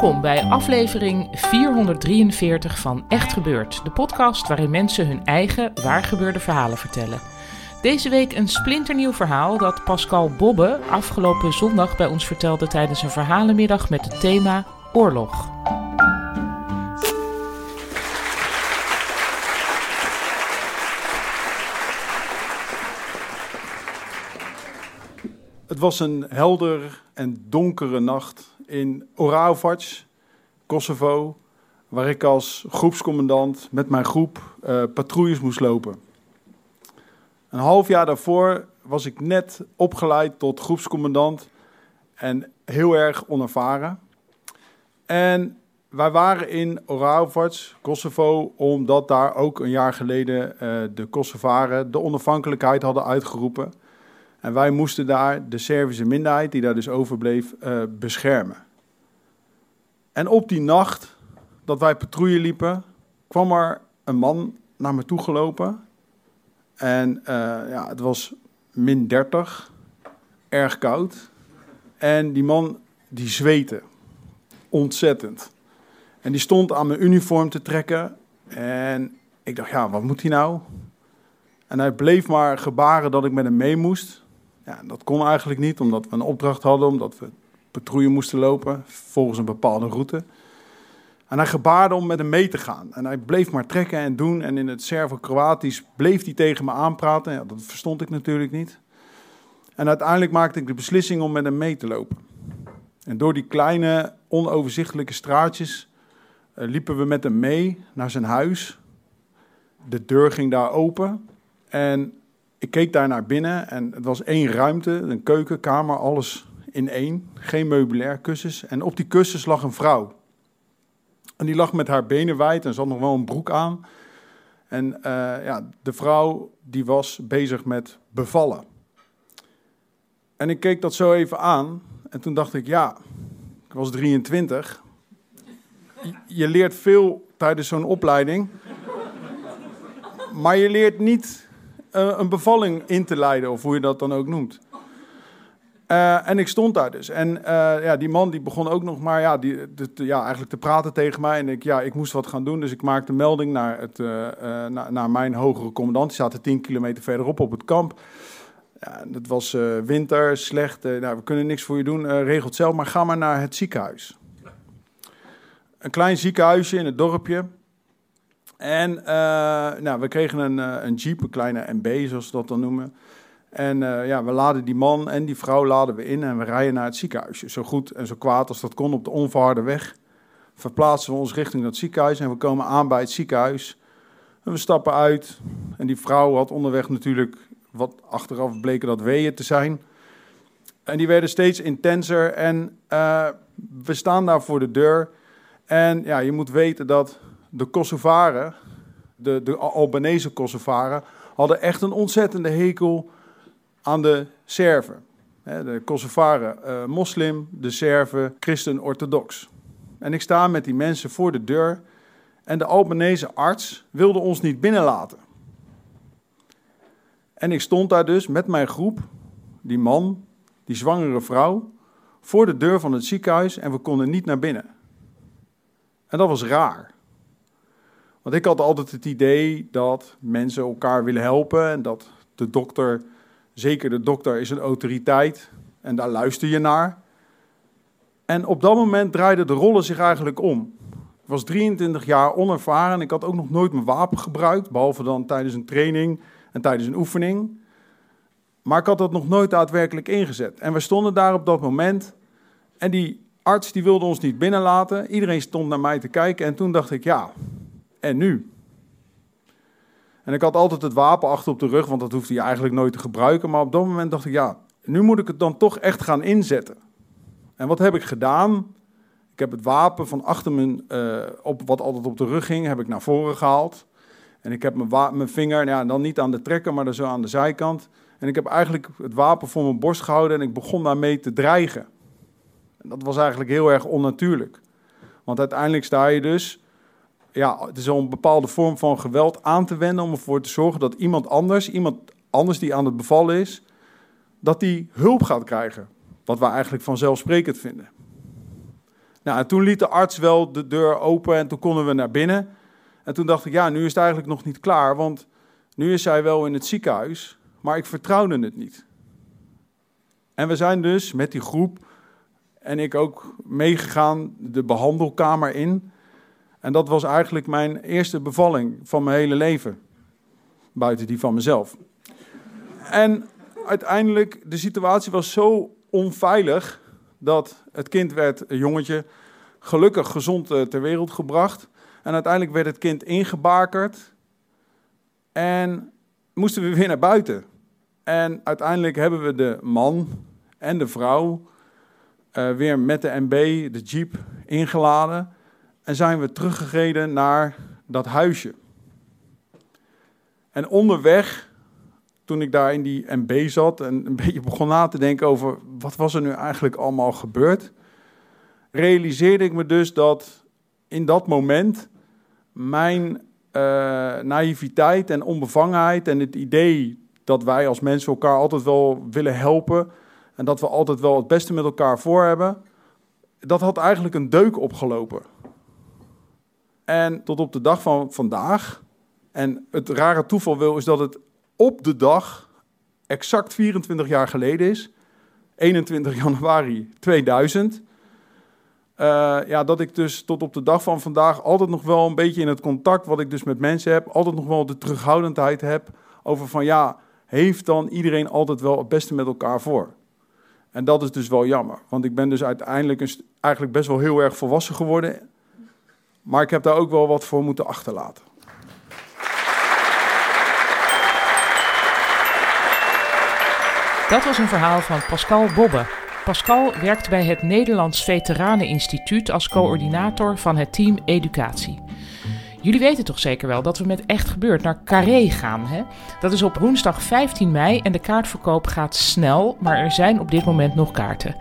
Welkom bij aflevering 443 van Echt Gebeurd, de podcast waarin mensen hun eigen waargebeurde verhalen vertellen. Deze week een splinternieuw verhaal dat Pascal Bobbe afgelopen zondag bij ons vertelde tijdens een verhalenmiddag met het thema oorlog. Het was een helder en donkere nacht in Oravovac, Kosovo, waar ik als groepscommandant met mijn groep eh, patrouilles moest lopen. Een half jaar daarvoor was ik net opgeleid tot groepscommandant en heel erg onervaren. En wij waren in Oravovac, Kosovo, omdat daar ook een jaar geleden eh, de Kosovaren de onafhankelijkheid hadden uitgeroepen. En wij moesten daar de Servische minderheid, die daar dus overbleef, uh, beschermen. En op die nacht dat wij patrouille liepen, kwam er een man naar me toe gelopen. En uh, ja, het was min 30, erg koud. En die man die zweette, ontzettend. En die stond aan mijn uniform te trekken. En ik dacht, ja, wat moet hij nou? En hij bleef maar gebaren dat ik met hem mee moest. Ja, dat kon eigenlijk niet, omdat we een opdracht hadden, omdat we patrouille moesten lopen volgens een bepaalde route. En hij gebaarde om met hem mee te gaan. En hij bleef maar trekken en doen. En in het Servo-Kroatisch bleef hij tegen me aanpraten. Ja, dat verstond ik natuurlijk niet. En uiteindelijk maakte ik de beslissing om met hem mee te lopen. En door die kleine, onoverzichtelijke straatjes uh, liepen we met hem mee naar zijn huis. De deur ging daar open. En ik keek daar naar binnen en het was één ruimte, een keukenkamer, alles in één. Geen meubilair, kussens. En op die kussens lag een vrouw. En die lag met haar benen wijd en had nog wel een broek aan. En uh, ja, de vrouw die was bezig met bevallen. En ik keek dat zo even aan en toen dacht ik, ja, ik was 23. Je leert veel tijdens zo'n opleiding. Maar je leert niet een bevalling in te leiden, of hoe je dat dan ook noemt. Uh, en ik stond daar dus. En uh, ja, die man die begon ook nog maar ja, die, de, ja, eigenlijk te praten tegen mij. En ik, ja, ik moest wat gaan doen, dus ik maakte melding naar, het, naar, naar mijn hogere commandant. Die zaten tien kilometer verderop op het kamp. Ja, het was winter, slecht. nou, we kunnen niks voor je doen, regelt zelf. Maar ga maar naar het ziekenhuis. Een klein ziekenhuisje in het dorpje. En uh, nou, we kregen een, een jeep, een kleine MB, zoals ze dat dan noemen. En uh, ja, we laden die man en die vrouw laden we in en we rijden naar het ziekenhuis. Zo goed en zo kwaad als dat kon op de onverharde weg. Verplaatsen we ons richting dat ziekenhuis en we komen aan bij het ziekenhuis. En we stappen uit. En die vrouw had onderweg natuurlijk, wat achteraf bleken dat weeën te zijn. En die werden steeds intenser en we staan daar voor de deur. En ja, je moet weten dat de Kosovaren, de, de Albanese Kosovaren, hadden echt een ontzettende hekel aan de Serven. De Kosovaren uh, moslim, de Serven christen-orthodox. En ik sta met die mensen voor de deur en de Albanese arts wilde ons niet binnenlaten. En ik stond daar dus met mijn groep, die man, die zwangere vrouw, voor de deur van het ziekenhuis en we konden niet naar binnen. En dat was raar. Ik had altijd het idee dat mensen elkaar willen helpen en dat de dokter, zeker de dokter, is een autoriteit en daar luister je naar. En op dat moment draaiden de rollen zich eigenlijk om. Ik was 23 jaar onervaren. Ik had ook nog nooit mijn wapen gebruikt, behalve dan tijdens een training en tijdens een oefening. Maar ik had dat nog nooit daadwerkelijk ingezet. En we stonden daar op dat moment. En die arts die wilde ons niet binnenlaten. Iedereen stond naar mij te kijken. En toen dacht ik, ja, en nu? En ik had altijd het wapen achter op de rug, want dat hoefde je eigenlijk nooit te gebruiken. Maar op dat moment dacht ik, ja, nu moet ik het dan toch echt gaan inzetten. En wat heb ik gedaan? Ik heb het wapen van achter mijn, uh, op, wat altijd op de rug ging, heb ik naar voren gehaald. En ik heb mijn, mijn vinger, ja, dan niet aan de trekker, maar dan zo aan de zijkant. En ik heb eigenlijk het wapen voor mijn borst gehouden en ik begon daarmee te dreigen. En dat was eigenlijk heel erg onnatuurlijk. Want uiteindelijk sta je dus, ja, het is al een bepaalde vorm van geweld aan te wenden om ervoor te zorgen dat iemand anders, iemand anders die aan het bevallen is, dat die hulp gaat krijgen. Wat we eigenlijk vanzelfsprekend vinden. Nou, en toen liet de arts wel de deur open en toen konden we naar binnen. En toen dacht ik, ja, nu is het eigenlijk nog niet klaar, want nu is zij wel in het ziekenhuis, maar ik vertrouwde het niet. En we zijn dus met die groep en ik ook meegegaan de behandelkamer in. En dat was eigenlijk mijn eerste bevalling van mijn hele leven. Buiten die van mezelf. En uiteindelijk, de situatie was zo onveilig dat het kind werd, een jongetje, gelukkig gezond eh, ter wereld gebracht. En uiteindelijk werd het kind ingebakerd en moesten we weer naar buiten. En uiteindelijk hebben we de man en de vrouw uh, weer met de MB, de jeep, ingeladen. En zijn we teruggereden naar dat huisje. En onderweg, toen ik daar in die MB zat en een beetje begon na te denken over wat was er nu eigenlijk allemaal gebeurd, realiseerde ik me dus dat in dat moment mijn uh, naïviteit en onbevangenheid en het idee dat wij als mensen elkaar altijd wel willen helpen en dat we altijd wel het beste met elkaar voor hebben, dat had eigenlijk een deuk opgelopen. En tot op de dag van vandaag, en het rare toeval wil is dat het op de dag, exact 24 jaar geleden is, 21 januari 2000, uh, ja, dat ik dus tot op de dag van vandaag altijd nog wel een beetje in het contact wat ik dus met mensen heb, altijd nog wel de terughoudendheid heb over van ja, heeft dan iedereen altijd wel het beste met elkaar voor? En dat is dus wel jammer, want ik ben dus uiteindelijk eigenlijk best wel heel erg volwassen geworden, maar ik heb daar ook wel wat voor moeten achterlaten. Dat was een verhaal van Pascal Bobbe. Pascal werkt bij het Nederlands Veteraneninstituut als coördinator van het team Educatie. Jullie weten toch zeker wel dat we met Echt Gebeurd naar Carré gaan, hè? Dat is op woensdag 15 mei en de kaartverkoop gaat snel, maar er zijn op dit moment nog kaarten.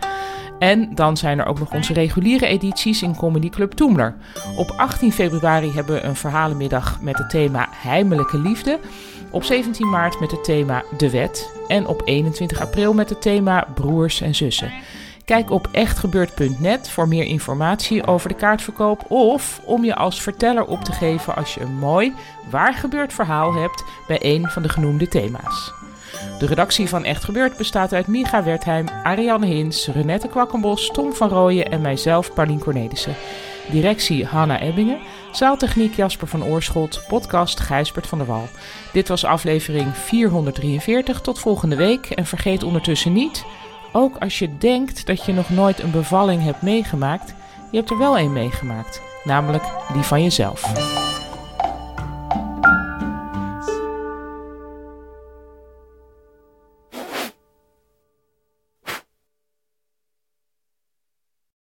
En dan zijn er ook nog onze reguliere edities in Comedy Club Toemler. Op 18 februari hebben we een verhalenmiddag met het thema Heimelijke Liefde. Op 17 maart met het thema De Wet. En op 21 april met het thema Broers en Zussen. Kijk op echtgebeurd.net voor meer informatie over de kaartverkoop of om je als verteller op te geven als je een mooi, waar gebeurd verhaal hebt bij een van de genoemde thema's. De redactie van Echt Gebeurd bestaat uit Miga Wertheim, Ariane Hins, Renette Kwakkenbos, Tom van Rooyen en mijzelf, Paulien Cornelissen. Directie Hanna Ebbingen, zaaltechniek Jasper van Oorschot, podcast Gijsbert van der Wal. Dit was aflevering 443. Tot volgende week en vergeet ondertussen niet, ook als je denkt dat je nog nooit een bevalling hebt meegemaakt, je hebt er wel een meegemaakt, namelijk die van jezelf.